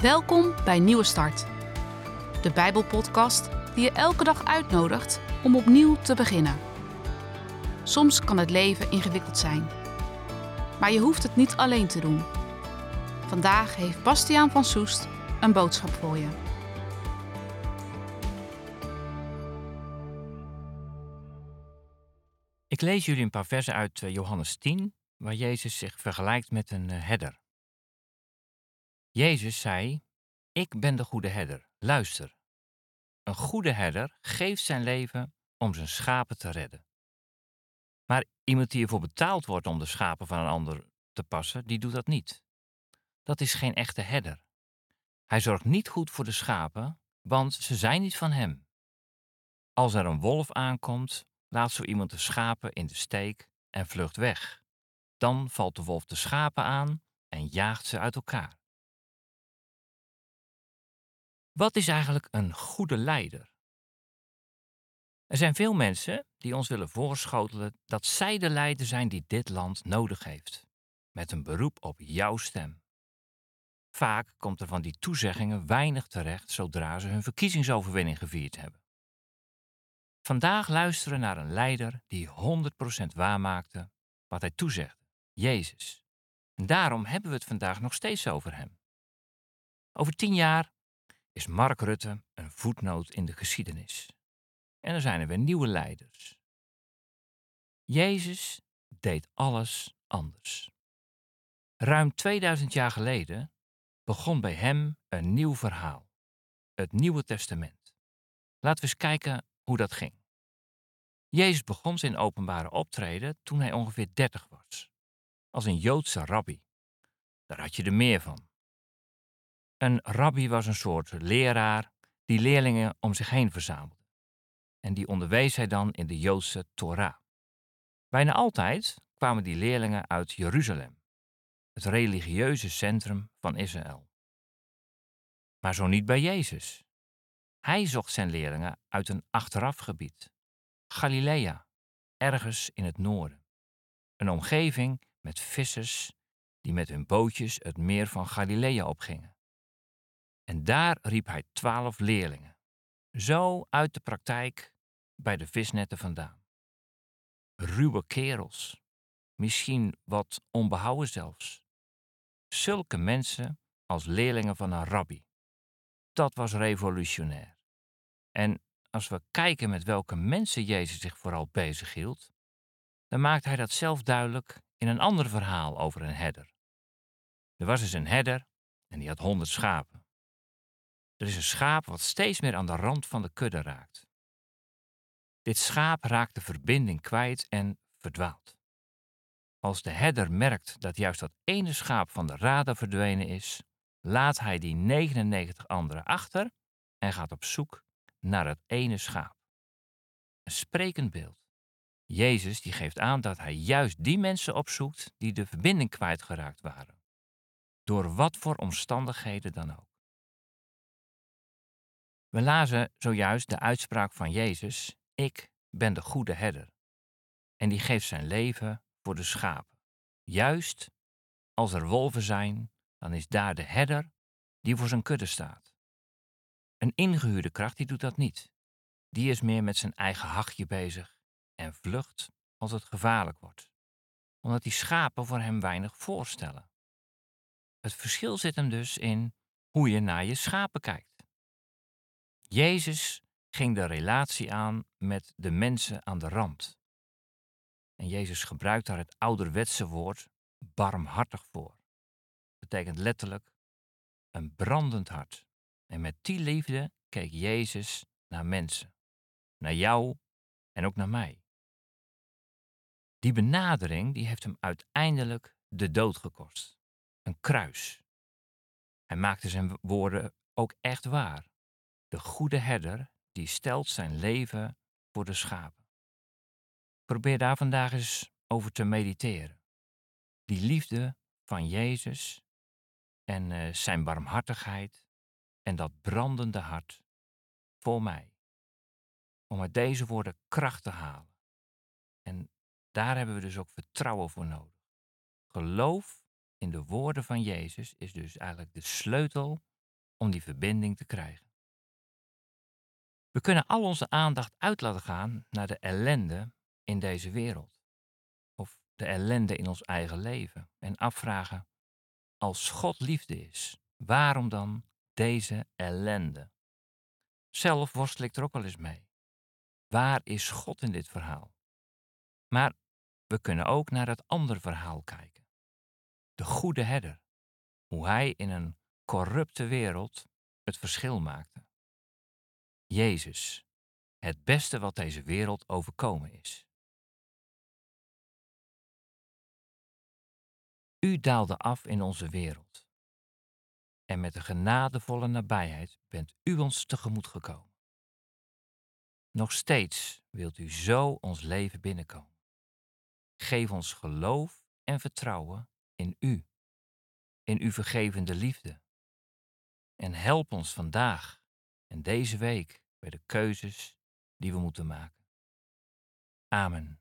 Welkom bij Nieuwe Start, de Bijbelpodcast die je elke dag uitnodigt om opnieuw te beginnen. Soms kan het leven ingewikkeld zijn, maar je hoeft het niet alleen te doen. Vandaag heeft Bastiaan van Soest een boodschap voor je. Ik lees jullie een paar versen uit eh, Johannes 10, waar Jezus zich vergelijkt met een eh, herder. Jezus zei: Ik ben de goede herder. Luister. Een goede herder geeft zijn leven om zijn schapen te redden. Maar iemand die ervoor betaald wordt om de schapen van een ander te passen, die doet dat niet. Dat is geen echte herder. Hij zorgt niet goed voor de schapen, want ze zijn niet van hem. Als er een wolf aankomt, laat zo iemand de schapen in de steek en vlucht weg. Dan valt de wolf de schapen aan en jaagt ze uit elkaar. Wat is eigenlijk een goede leider? Er zijn veel mensen die ons willen voorschotelen dat zij de leider zijn die dit land nodig heeft, met een beroep op jouw stem. Vaak komt er van die toezeggingen weinig terecht zodra ze hun verkiezingsoverwinning gevierd hebben. Vandaag luisteren naar een leider die 100% waarmaakte wat hij toezegde, Jezus. En daarom hebben we het vandaag nog steeds over hem. Over tien jaar is Mark Rutte een voetnoot in de geschiedenis. En er zijn er weer nieuwe leiders. Jezus deed alles anders. Ruim 2000 jaar geleden begon bij hem een nieuw verhaal, het Nieuwe Testament. Laten we eens kijken hoe dat ging. Jezus begon zijn openbare optreden toen hij ongeveer 30 was, als een Joodse rabbi. Daar had je er meer van. Een rabbi was een soort leraar die leerlingen om zich heen verzamelde. En die onderwees hij dan in de Joodse Torah. Bijna altijd kwamen die leerlingen uit Jeruzalem, het religieuze centrum van Israël. Maar zo niet bij Jezus. Hij zocht zijn leerlingen uit een achterafgebied, Galilea, ergens in het noorden. Een omgeving met vissers die met hun bootjes het meer van Galilea opgingen. En daar riep hij twaalf leerlingen, zo uit de praktijk bij de visnetten vandaan. Ruwe kerels, misschien wat onbehouden zelfs. Zulke mensen als leerlingen van een rabbi. Dat was revolutionair. En als we kijken met welke mensen Jezus zich vooral bezighield, dan maakt hij dat zelf duidelijk in een ander verhaal over een herder. Er was eens een herder en die had honderd schapen. Er is een schaap wat steeds meer aan de rand van de kudde raakt. Dit schaap raakt de verbinding kwijt en verdwaalt. Als de herder merkt dat juist dat ene schaap van de radar verdwenen is, laat hij die 99 anderen achter en gaat op zoek naar het ene schaap. Een sprekend beeld. Jezus die geeft aan dat hij juist die mensen opzoekt die de verbinding kwijtgeraakt waren. Door wat voor omstandigheden dan ook. We lazen zojuist de uitspraak van Jezus: Ik ben de goede herder. En die geeft zijn leven voor de schapen. Juist als er wolven zijn, dan is daar de herder die voor zijn kudde staat. Een ingehuurde kracht die doet dat niet. Die is meer met zijn eigen hachje bezig en vlucht als het gevaarlijk wordt, omdat die schapen voor hem weinig voorstellen. Het verschil zit hem dus in hoe je naar je schapen kijkt. Jezus ging de relatie aan met de mensen aan de rand. En Jezus gebruikt daar het ouderwetse woord barmhartig voor. Dat betekent letterlijk een brandend hart. En met die liefde keek Jezus naar mensen, naar jou en ook naar mij. Die benadering die heeft hem uiteindelijk de dood gekost. Een kruis. Hij maakte zijn woorden ook echt waar. De goede herder die stelt zijn leven voor de schapen. Probeer daar vandaag eens over te mediteren. Die liefde van Jezus en uh, zijn barmhartigheid en dat brandende hart voor mij. Om uit deze woorden kracht te halen. En daar hebben we dus ook vertrouwen voor nodig. Geloof in de woorden van Jezus is dus eigenlijk de sleutel om die verbinding te krijgen. We kunnen al onze aandacht uit laten gaan naar de ellende in deze wereld. Of de ellende in ons eigen leven. En afvragen, als God liefde is, waarom dan deze ellende? Zelf worstel ik er ook wel eens mee. Waar is God in dit verhaal? Maar we kunnen ook naar het andere verhaal kijken. De goede herder. Hoe hij in een corrupte wereld het verschil maakte. Jezus, het beste wat deze wereld overkomen is. U daalde af in onze wereld. En met een genadevolle nabijheid bent u ons tegemoet gekomen. Nog steeds wilt u zo ons leven binnenkomen. Geef ons geloof en vertrouwen in u, in uw vergevende liefde. En help ons vandaag en deze week bij de keuzes die we moeten maken. Amen.